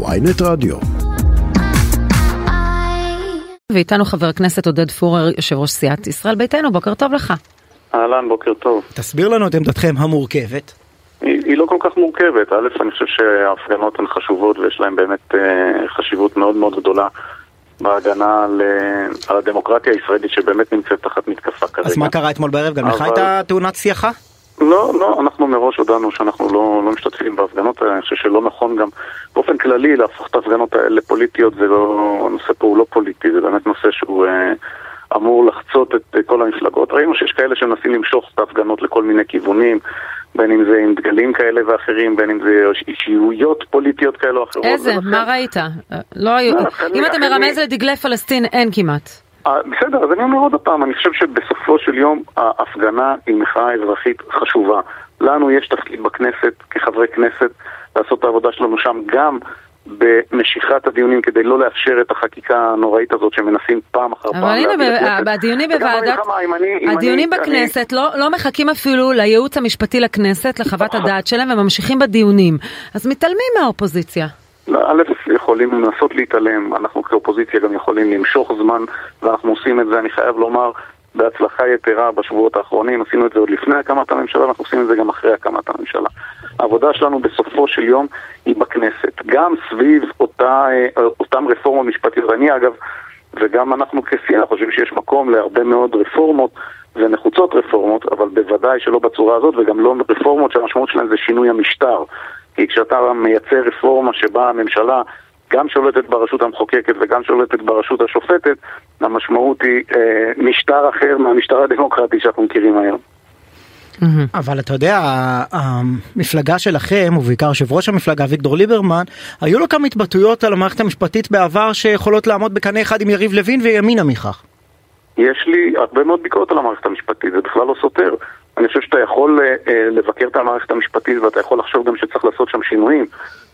ויינט רדיו. ואיתנו חבר הכנסת עודד פורר, יושב ראש סיעת ישראל ביתנו, בוקר טוב לך. אהלן, בוקר טוב. תסביר לנו את עמדתכם המורכבת. היא, היא לא כל כך מורכבת. א', אני חושב שההפגנות הן חשובות ויש להן באמת אה, חשיבות מאוד מאוד גדולה בהגנה על, אה, על הדמוקרטיה הישראלית שבאמת נמצאת תחת מתקפה כרגע. אז מה קרה אתמול בערב? גם לך אבל- הייתה תאונת סייחה? לא, לא, אנחנו מראש הודענו שאנחנו לא, לא משתתפים בהפגנות האלה, אני חושב שלא נכון גם באופן כללי להפוך את ההפגנות האלה לפוליטיות, זה לא, הנושא פה הוא לא פוליטי, זה באמת נושא שהוא אה, אמור לחצות את אה, כל המפלגות. ראינו שיש כאלה שמנסים למשוך את ההפגנות לכל מיני כיוונים, בין אם זה עם דגלים כאלה ואחרים, בין אם זה אישיויות פוליטיות כאלה או אחרות. איזה? ולכן- מה ראית? לא היו... לא, אני- אם אתה מרמז לדגלי פלסטין, אין כמעט. אה, בסדר, אז אני אומר עוד פעם, אני חושב שבסופו של יום ההפגנה היא מחאה אזרחית חשובה. לנו יש תפקיד בכנסת, כחברי כנסת, לעשות את העבודה שלנו שם, גם במשיכת הדיונים כדי לא לאפשר את החקיקה הנוראית הזאת שמנסים פעם אחר פעם. אבל הנה. בדיונים בוועדת... אני- הדיונים בכנסת לא לא מחכים אפילו לייעוץ המשפטי לכנסת, לחוות הדעת שלהם, וממשיכים בדיונים. אז מתעלמים מהאופוזיציה. א', יכולים לנסות להתעלם, אנחנו כאופוזיציה גם יכולים למשוך זמן, ואנחנו עושים את זה, אני חייב לומר, בהצלחה יתרה בשבועות האחרונים, עשינו את זה עוד לפני הקמת הממשלה, אנחנו עושים את זה גם אחרי הקמת הממשלה. העבודה שלנו בסופו של יום היא בכנסת, גם סביב אה, אותן רפורמות משפטיות. אני אגב, וגם אנחנו כסיעה חושבים שיש מקום להרבה מאוד רפורמות ונחוצות רפורמות, אבל בוודאי שלא בצורה הזאת, וגם לא רפורמות שהמשמעות שלהן זה שינוי המשטר. כי כשאתה מייצר רפורמה שבה הממשלה גם שולטת ברשות המחוקקת וגם שולטת ברשות השופטת, המשמעות היא אה, משטר אחר מהמשטר הדמוקרטי שאנחנו מכירים היום. אבל אתה יודע, המפלגה שלכם, ובעיקר יושב ראש המפלגה אביגדור ליברמן, היו לו כמה התבטאויות על המערכת המשפטית בעבר שיכולות לעמוד בקנה אחד עם יריב לוין וימינה מכך. יש לי הרבה מאוד ביקורת על המערכת המשפטית, זה בכלל לא סותר. אני חושב שאתה יכול אה, אה, לבקר את המערכת המשפטית ואתה יכול לחשוב גם שצריך לעשות שם שינויים,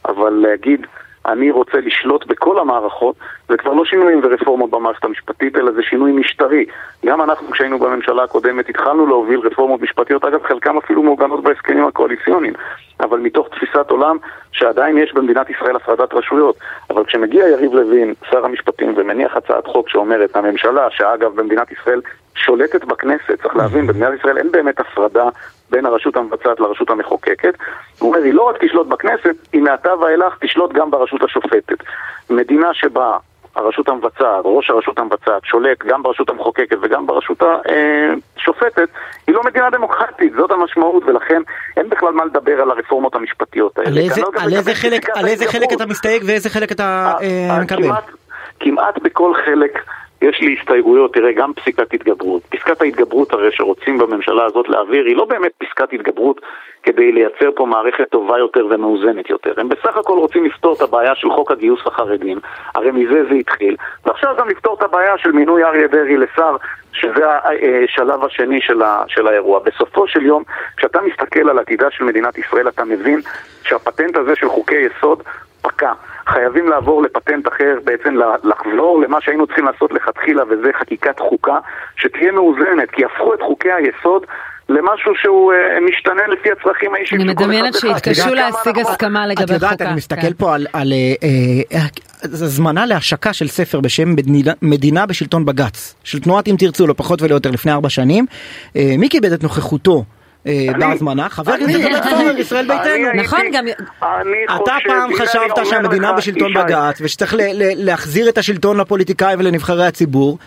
אבל להגיד, אני רוצה לשלוט בכל המערכות, זה כבר לא שינויים ורפורמות במערכת המשפטית, אלא זה שינוי משטרי. גם אנחנו, כשהיינו בממשלה הקודמת, התחלנו להוביל רפורמות משפטיות, אגב, חלקם אפילו מעוגנות בהסכמים הקואליציוניים, אבל מתוך תפיסת עולם שעדיין יש במדינת ישראל הפרדת רשויות. אבל כשמגיע יריב לוין, שר המשפטים, ומניח הצעת חוק שאומרת, הממשלה, שאגב במדינת ישראל שולטת בכנסת, צריך להבין, במדינת ישראל אין באמת הפרדה בין הרשות המבצעת לרשות המחוקקת. הוא אומר, היא לא רק תשלוט בכנסת, היא מעתה ואילך תשלוט גם ברשות השופטת. מדינה שבה הרשות המבצעת, ראש הרשות המבצעת, שולט גם ברשות המחוקקת וגם ברשות השופטת, היא לא מדינה דמוקרטית, זאת המשמעות, ולכן אין בכלל מה לדבר על הרפורמות המשפטיות האלה. על איזה- כנ"ל גם על איזה חלק- על איזה חלק. אתה מסתייג ואיזה חלק אתה אה, אה, מקבל? כמעט בכל חלק יש לי הסתייגויות, תראה, גם פסיקת התגברות. פסקת ההתגברות הרי שרוצים בממשלה הזאת להעביר, היא לא באמת פסקת התגברות כדי לייצר פה מערכת טובה יותר ומאוזנת יותר. הם בסך הכל רוצים לפתור את הבעיה של חוק הגיוס לחרדים, הרי מזה זה התחיל, ועכשיו גם לפתור את הבעיה של מינוי אריה דרעי לשר, שזה השלב השני של, ה, של האירוע. בסופו של יום, כשאתה מסתכל על עתידה של מדינת ישראל, אתה מבין שהפטנט הזה של חוקי יסוד פקע. חייבים לעבור לפטנט אחר, בעצם לחזור למה שהיינו צריכים לעשות לכתחילה, וזה חקיקת חוקה, שתהיה מאוזנת, כי הפכו את חוקי היסוד למשהו שהוא אה, משתנה לפי הצרכים האישיים אני של כל אחד מדמיינת ואחד. כמה להשיג הסכמה את לגבי יודעת, חוקה. אני מסתכל כן. פה על, על אה, אה, הזמנה להשקה של ספר בשם מדינה, מדינה בשלטון בג"ץ, של תנועת אם תרצו, לא פחות ולא יותר, לפני ארבע שנים. מי כיבד את נוכחותו? אה, בהזמנה, חבר אני- הכנסת עודד פורר, ישראל ביתנו. נכון, גם- אתה פעם חשבת שהמדינה בשלטון בג"ץ ושצריך להחזיר את השלטון לפוליטיקאים ולנבחרי הציבור.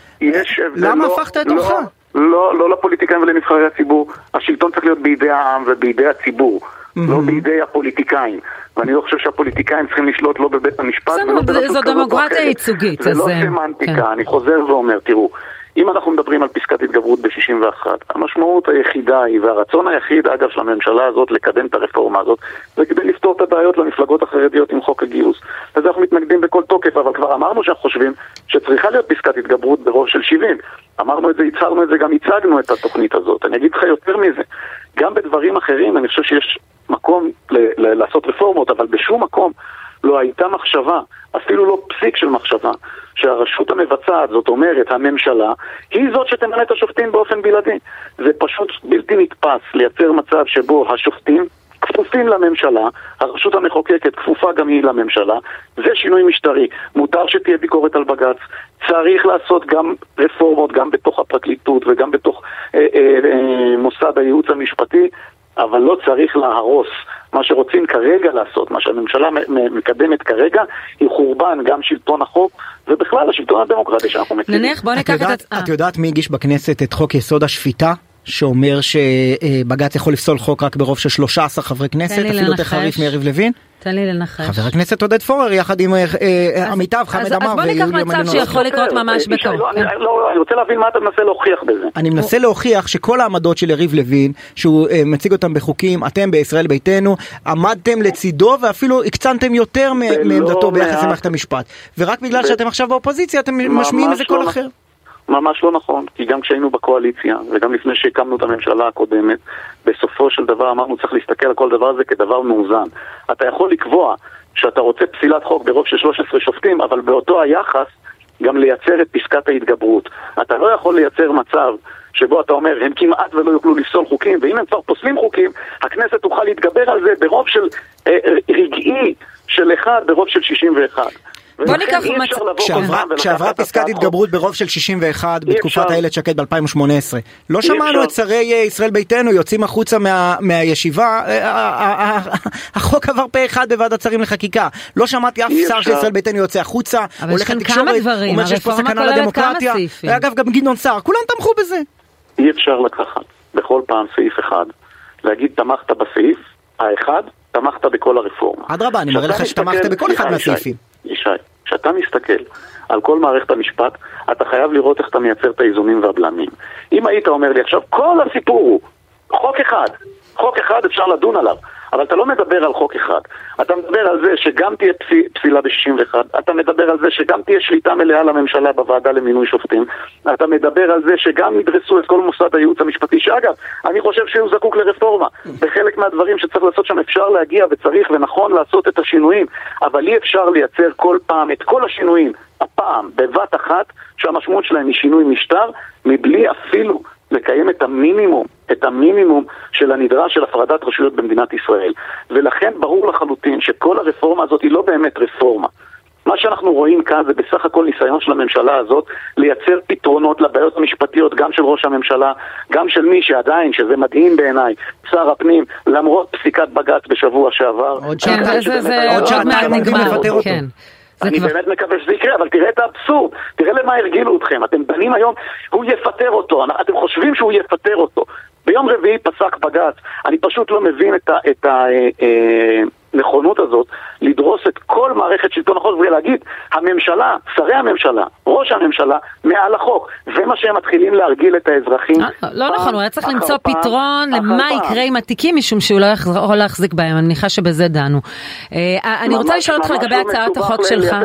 למה לא- הפכת את לא- עורך? לא, לא לפוליטיקאים ולנבחרי הציבור. השלטון צריך להיות בידי העם ובידי הציבור, לא בידי הפוליטיקאים. ואני לא חושב שהפוליטיקאים צריכים לשלוט לא בבית המשפט ולא זו ברשות כזאת או דמוקרטיה אחרת. ייצוגית, זה לא אה, סמנטיקה, כן. אני חוזר ואומר, תראו, אם אנחנו מדברים על פסקת התגברות ב-61, המשמעות היחידה היא, והרצון היחיד, אגב, של הממשלה הזאת לקדם את הרפורמה הזאת, זה כדי לפתור את הבעיות למפלגות החרדיות עם חוק הגיוס. לזה אנחנו מתנגדים בכל תוקף, אבל כבר אמרנו שאנחנו חושבים שצריכה להיות פסקת התגברות ברוב של 70. אמרנו את זה, הצהרנו את זה, גם הצגנו את התוכנית הזאת. אני אגיד לך יותר מזה, גם בדברים אחרים אני חושב שיש מקום ל- ל- לעשות רפורמות, אבל בשום מקום לא הייתה מחשבה, אפילו לא פסיק של מחשבה, שהרשות המבצעת, זאת אומרת הממשלה, היא זאת שתמנה את השופטים באופן בלעדי. זה פשוט בלתי נתפס לייצר מצב שבו השופטים כפופים לממשלה, הרשות המחוקקת כפופה גם היא לממשלה, זה שינוי משטרי. מותר שתהיה ביקורת על בג"ץ, צריך לעשות גם רפורמות, גם בתוך הפרקליטות וגם בתוך אה, אה, אה, מוסד הייעוץ המשפטי, אבל לא צריך להרוס. מה שרוצים כרגע לעשות, מה שהממשלה מקדמת כרגע, היא חורבן גם שלטון החוק ובכלל השלטון הדמוקרטי שאנחנו מכירים. נניח בוא ניקח את... את יודעת מי הגיש בכנסת את חוק יסוד השפיטה? שאומר שבג"ץ יכול לפסול חוק רק ברוב של 13 חברי כנסת, אפילו יותר חריף מיריב לוין? תן לי לנחש. חבר הכנסת עודד פורר יחד עם אה, אה, עמיתיו חמד עמאר אז בוא ניקח מצב שיכול לקרות ממש בקרוב. לא, לא, אני רוצה להבין מה אתה מנסה להוכיח בזה. אני מנסה להוכיח שכל העמדות של יריב לוין, שהוא אה, מציג אותם בחוקים, אתם בישראל ביתנו, עמדתם לצידו ואפילו הקצנתם יותר מעמדתו ביחס למערכת המשפט. ורק בגלל שאתם עכשיו באופוזיציה אתם משמיעים איזה קול אחר. ממש לא נכון, כי גם כשהיינו בקואליציה, וגם לפני שהקמנו את הממשלה הקודמת, בסופו של דבר אמרנו צריך להסתכל על כל דבר הזה כדבר מאוזן. אתה יכול לקבוע שאתה רוצה פסילת חוק ברוב של 13 שופטים, אבל באותו היחס גם לייצר את פסקת ההתגברות. אתה לא יכול לייצר מצב שבו אתה אומר, הם כמעט ולא יוכלו לפסול חוקים, ואם הם כבר פוסלים חוקים, הכנסת תוכל להתגבר על זה ברוב של אה, רגעי של אחד ברוב של 61. בוא ניקח מצב... כשעברה פסקת התגברות ברוב של 61 בתקופת איילת שקד ב-2018, לא שמענו את שרי אה, ישראל ביתנו יוצאים החוצה מהישיבה, אה, אה, החוק עבר פה אחד בוועדת שרים לחקיקה. לא שמעתי אף שר של ישראל ביתנו יוצא החוצה, הולך לתקשורת, אומר שיש פה סכנה לדמוקרטיה. אגב, גם גדעון סער, כולם תמכו בזה. אי אפשר לקחת בכל פעם סעיף אחד, להגיד תמכת בסעיף האחד, תמכת בכל הרפורמה. אדרבה, אני מראה לך שתמכת בכל אחד מהסעיפים. ישי, כשאתה מסתכל על כל מערכת המשפט, אתה חייב לראות איך אתה מייצר את האיזונים והבלמים. אם היית אומר לי עכשיו, כל הסיפור הוא חוק אחד, חוק אחד אפשר לדון עליו. אבל אתה לא מדבר על חוק אחד. אתה מדבר על זה שגם תהיה פסילה ב-61, אתה מדבר על זה שגם תהיה שליטה מלאה לממשלה בוועדה למינוי שופטים, אתה מדבר על זה שגם ידרסו את כל מוסד הייעוץ המשפטי, שאגב, אני חושב שהוא זקוק לרפורמה. בחלק מהדברים שצריך לעשות שם אפשר להגיע וצריך ונכון לעשות את השינויים, אבל אי אפשר לייצר כל פעם את כל השינויים, הפעם, בבת אחת, שהמשמעות שלהם היא שינוי משטר, מבלי אפילו לקיים את המינימום, את המינימום של הנדרש של הפרדת רשויות במדינת ישראל. ולכן ברור לחלוטין שכל הרפורמה הזאת היא לא באמת רפורמה. מה שאנחנו רואים כאן זה בסך הכל ניסיון של הממשלה הזאת לייצר פתרונות לבעיות המשפטיות גם של ראש הממשלה, גם של מי שעדיין, שזה מדהים בעיניי, שר הפנים, למרות פסיקת בג"ץ בשבוע שעבר. עוד שעתיים לפטר אותו. כן. אני כבר... באמת מקווה שזה יקרה, אבל תראה את האבסורד, תראה למה הרגילו אתכם, אתם דנים היום, הוא יפטר אותו, אתם חושבים שהוא יפטר אותו. ביום רביעי פסק בג"ץ, אני פשוט לא מבין את ה... את ה אה, אה, הנכונות הזאת לדרוס את כל מערכת שלטון החוק ולהגיד, הממשלה, שרי הממשלה, ראש הממשלה, מעל החוק. זה מה שהם מתחילים להרגיל את האזרחים. אה, לא נכון, הוא היה צריך למצוא פתרון למה יקרה עם התיקים, משום שהוא לא יכול להחזיק בהם, אני מניחה שבזה דנו. אה, אני רוצה לשאול אותך לגבי הצעת החוק שלך.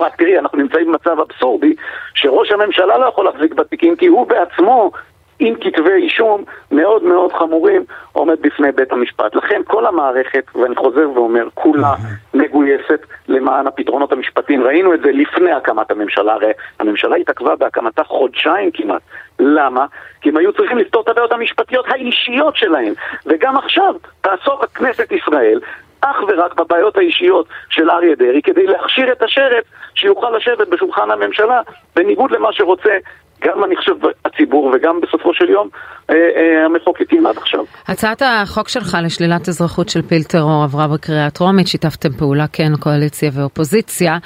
רק תראי, אנחנו נמצאים במצב אבסורדי, שראש הממשלה לא יכול להחזיק בתיקים, כי הוא בעצמו... עם כתבי אישום מאוד מאוד חמורים עומד בפני בית המשפט. לכן כל המערכת, ואני חוזר ואומר, כולה מגויסת למען הפתרונות המשפטיים. ראינו את זה לפני הקמת הממשלה, הרי הממשלה התעכבה בהקמתה חודשיים כמעט. למה? כי הם היו צריכים לפתור את הבעיות המשפטיות האישיות שלהם. וגם עכשיו תעסוק הכנסת ישראל אך ורק בבעיות האישיות של אריה דרעי כדי להכשיר את השרץ שיוכל לשבת בשולחן הממשלה בניגוד למה שרוצה גם אני חושב הציבור וגם בסופו של יום אה, אה, המחוקקים עד עכשיו. הצעת החוק שלך לשלילת אזרחות של פעיל טרור עברה בקריאה הטרומית, שיתפתם פעולה כן קואליציה ואופוזיציה.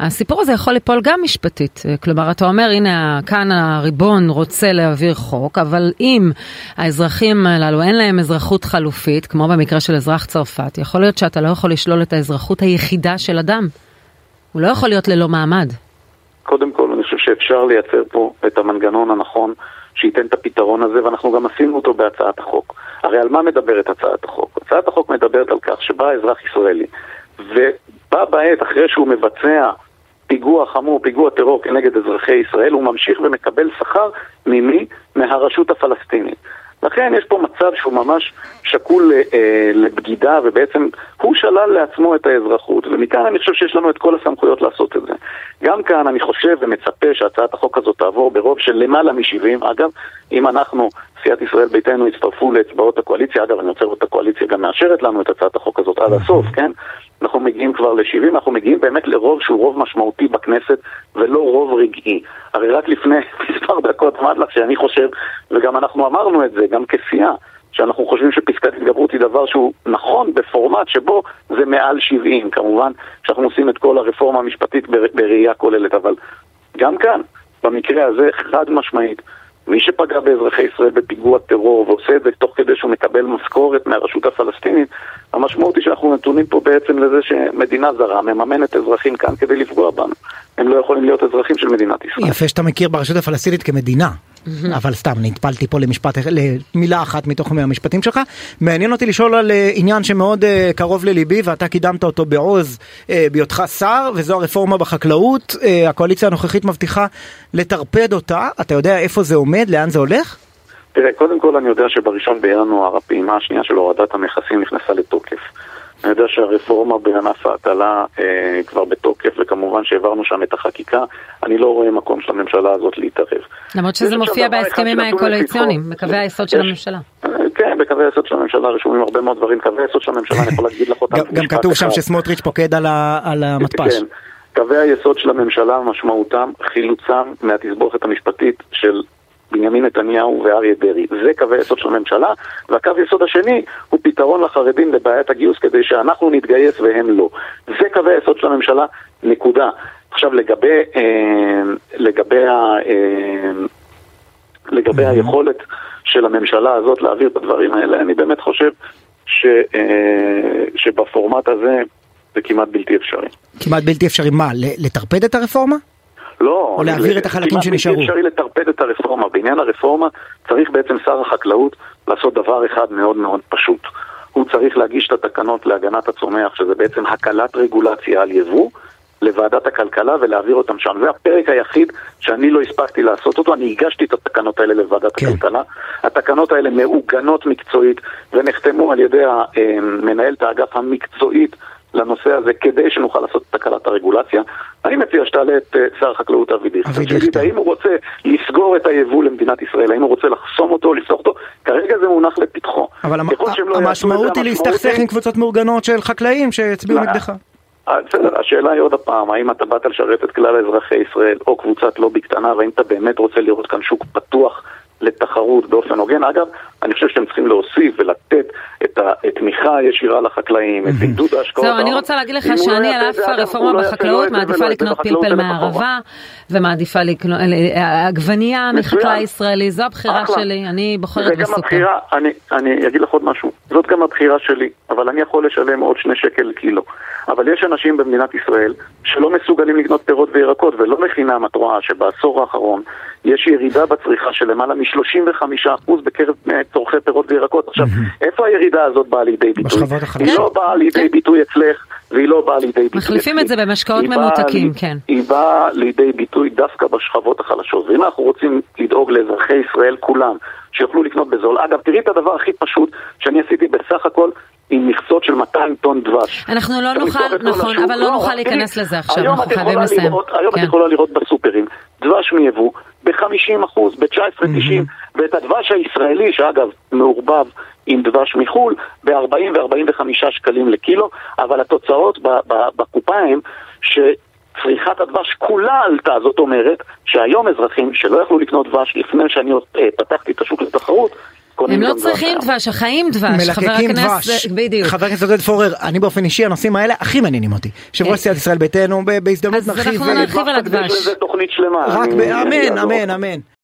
הסיפור הזה יכול ליפול גם משפטית, כלומר אתה אומר הנה כאן הריבון רוצה להעביר חוק, אבל אם האזרחים הללו אין להם אזרחות חלופית, כמו במקרה של אזרח צרפת, יכול להיות שאתה לא יכול לשלול את האזרחות היחידה של אדם. הוא לא יכול להיות ללא מעמד. קודם כל, אני חושב שאפשר לייצר פה את המנגנון הנכון שייתן את הפתרון הזה, ואנחנו גם עשינו אותו בהצעת החוק. הרי על מה מדברת הצעת החוק? הצעת החוק מדברת על כך שבא אזרח ישראלי, ובא בעת אחרי שהוא מבצע פיגוע חמור, פיגוע טרור כנגד אזרחי ישראל, הוא ממשיך ומקבל שכר ממי? מהרשות הפלסטינית. לכן יש פה מצב שהוא ממש שקול אה, לבגידה, ובעצם שלל לעצמו את האזרחות, ומכאן אני חושב שיש לנו את כל הסמכויות לעשות את זה. גם כאן אני חושב ומצפה שהצעת החוק הזאת תעבור ברוב של למעלה מ-70, אגב, אם אנחנו סיעת ישראל ביתנו הצטרפו לאצבעות הקואליציה, אגב אני רוצה לראות את הקואליציה גם מאשרת לנו את הצעת החוק הזאת עד הסוף, כן? אנחנו מגיעים כבר ל-70, אנחנו מגיעים באמת לרוב שהוא רוב משמעותי בכנסת ולא רוב רגעי. הרי רק לפני מספר דקות אמרת לך שאני חושב, וגם אנחנו אמרנו את זה, גם כסיעה, שאנחנו חושבים שפסקת התגברות היא דבר שהוא נכון בפורמט שבו זה מעל 70, כמובן שאנחנו עושים את כל הרפורמה המשפטית בראייה כוללת, אבל גם כאן, במקרה הזה, חד משמעית, מי שפגע באזרחי ישראל בפיגוע טרור ועושה את זה תוך כדי שהוא מקבל משכורת מהרשות הפלסטינית, המשמעות היא שאנחנו נתונים פה בעצם לזה שמדינה זרה מממנת אזרחים כאן כדי לפגוע בנו. הם לא יכולים להיות אזרחים של מדינת ישראל. יפה שאתה מכיר ברשות הפלסטינית כמדינה. אבל סתם נטפלתי פה למשפט למילה אחת מתוך המשפטים שלך. מעניין אותי לשאול על אה, עניין שמאוד אה, קרוב לליבי ואתה קידמת אותו בעוז אה, בהיותך שר וזו הרפורמה בחקלאות. הקואליציה הנוכחית מבטיחה לטרפד אותה. אתה יודע איפה זה עומד לאן זה הולך? תראה קודם כל אני יודע שבראשון בינואר הפעימה השנייה של הורדת המכסים נכנסה לתוקף. אני יודע שהרפורמה בענף ההטלה אה, כבר בתוקף, וכמובן שהעברנו שם את החקיקה. אני לא רואה מקום של הממשלה הזאת להתערב. למרות שזה מופיע בהסכמים הקואליציוניים, בקווי היסוד של הממשלה. אה, כן, בקווי היסוד של הממשלה רשומים הרבה מאוד דברים. קווי היסוד של הממשלה, אני יכול להגיד לך אותם. גם כתוב שם שסמוטריץ' פוקד על המתפ"ש. כן, קווי היסוד של הממשלה משמעותם חילוצם מהתסבוכת המשפטית של בנימין נתניהו ואריה דרעי. זה קווי יסוד של הממשלה, והקו יסוד השני הוא פתרון לחרדים לבעיית הגיוס כדי שאנחנו נתגייס והם לא. זה קווי היסוד של הממשלה, נקודה. עכשיו לגבי, אה, לגבי, ה, אה, לגבי היכולת של הממשלה הזאת להעביר את הדברים האלה, אני באמת חושב ש, אה, שבפורמט הזה זה כמעט בלתי אפשרי. כמעט בלתי אפשרי מה? לטרפד את הרפורמה? לא. או להעביר את החלקים שנשארו. כמעט אפשרי לטרפד את הרפורמה. בעניין הרפורמה צריך בעצם שר החקלאות לעשות דבר אחד מאוד מאוד פשוט. הוא צריך להגיש את התקנות להגנת הצומח, שזה בעצם הקלת רגולציה על יבוא, לוועדת הכלכלה ולהעביר אותם שם. זה הפרק היחיד שאני לא הספקתי לעשות אותו. אני הגשתי את התקנות האלה לוועדת כן. הכלכלה. התקנות האלה מעוגנות מקצועית ונחתמו על ידי אה, מנהלת האגף המקצועית לנושא הזה כדי שנוכל לעשות את תקלת הרגולציה. אני מציע שתעלה את אה, שר החקלאות אבי דיכטר, האם הוא רוצה לסגור את היבוא למדינת ישראל, האם הוא רוצה לחסום אותו, לפתוח אותו, כרגע זה מונח לפתחו. אבל לא המשמעות היא להסתכסך עם קבוצות מאורגנות של חקלאים שהצביעו נגדך. אה, השאלה היא עוד פעם, האם אתה באת לשרת את כלל אזרחי ישראל או קבוצת לובי קטנה, והאם אתה באמת רוצה לראות כאן שוק פתוח לתחרות באופן הוגן. אגב, אני חושב שהם צריכים להוסיף ולתת את התמיכה הישירה לחחלאים, את עידוד ההשקעות. זהו, אני רוצה להגיד לך שאני על אף הרפורמה לא בחקלאות מעדיפה לקנות פלפל מהערבה, ומעדיפה לקנות עגבנייה מחקלאי ישראלי, זו הבחירה שלי, אני בוחרת בסופר. אני אגיד לך עוד משהו, זאת גם הבחירה שלי, אבל אני יכול לשלם עוד שני שקל לקילו. אבל יש אנשים במדינת ישראל שלא מסוגלים לקנות פירות וירקות, ולא לחינם את רואה שבעשור האחרון יש ירידה בצריכה של למעלה מ-35% בקרב צורכי פירות וירקות. עכשיו, איפה הירידה הזאת באה לידי ביטוי? היא לא באה לידי כן. ביטוי אצלך, והיא לא באה לידי ביטוי מחליפים את זה במשקאות ממותקים, כן. היא באה לידי ביטוי דווקא בשכבות החלשות. ואם אנחנו רוצים לדאוג לאזרחי ישראל כולם, שיוכלו לקנות בזול. אגב, תראי את הדבר הכי פשוט שאני עשיתי בסך הכל עם מכסות של 200 טון דבש. אנחנו לא נוכל, נכון, אבל לא, לא נוכל להיכנס לזה עכשיו, אנחנו חייבים לסיים. היום את כן. יכולה לראות בסופרים דבש מיבוא ב-50 אחוז, ב-19.90, ואת הדבש הישראלי, שאגב מעורבב עם דבש מחו"ל, ב-40 ו-45 שקלים לקילו, אבל התוצאות בקופה הן ש... צריכת הדבש כולה עלתה, זאת אומרת שהיום אזרחים שלא יכלו לקנות דבש לפני שאני אה, פתחתי את השוק לתחרות, הם לא צריכים דבש, החיים דבש, חבר הכנסת, בדיוק. חבר הכנסת עודד פורר, אני באופן אישי, הנושאים האלה הכי מעניינים אותי. יושב ראש סיעת ישראל ביתנו, בהזדמנות נרחיב. אז אנחנו נרחיב על הדבש. רק, אמן, אמן, אמן.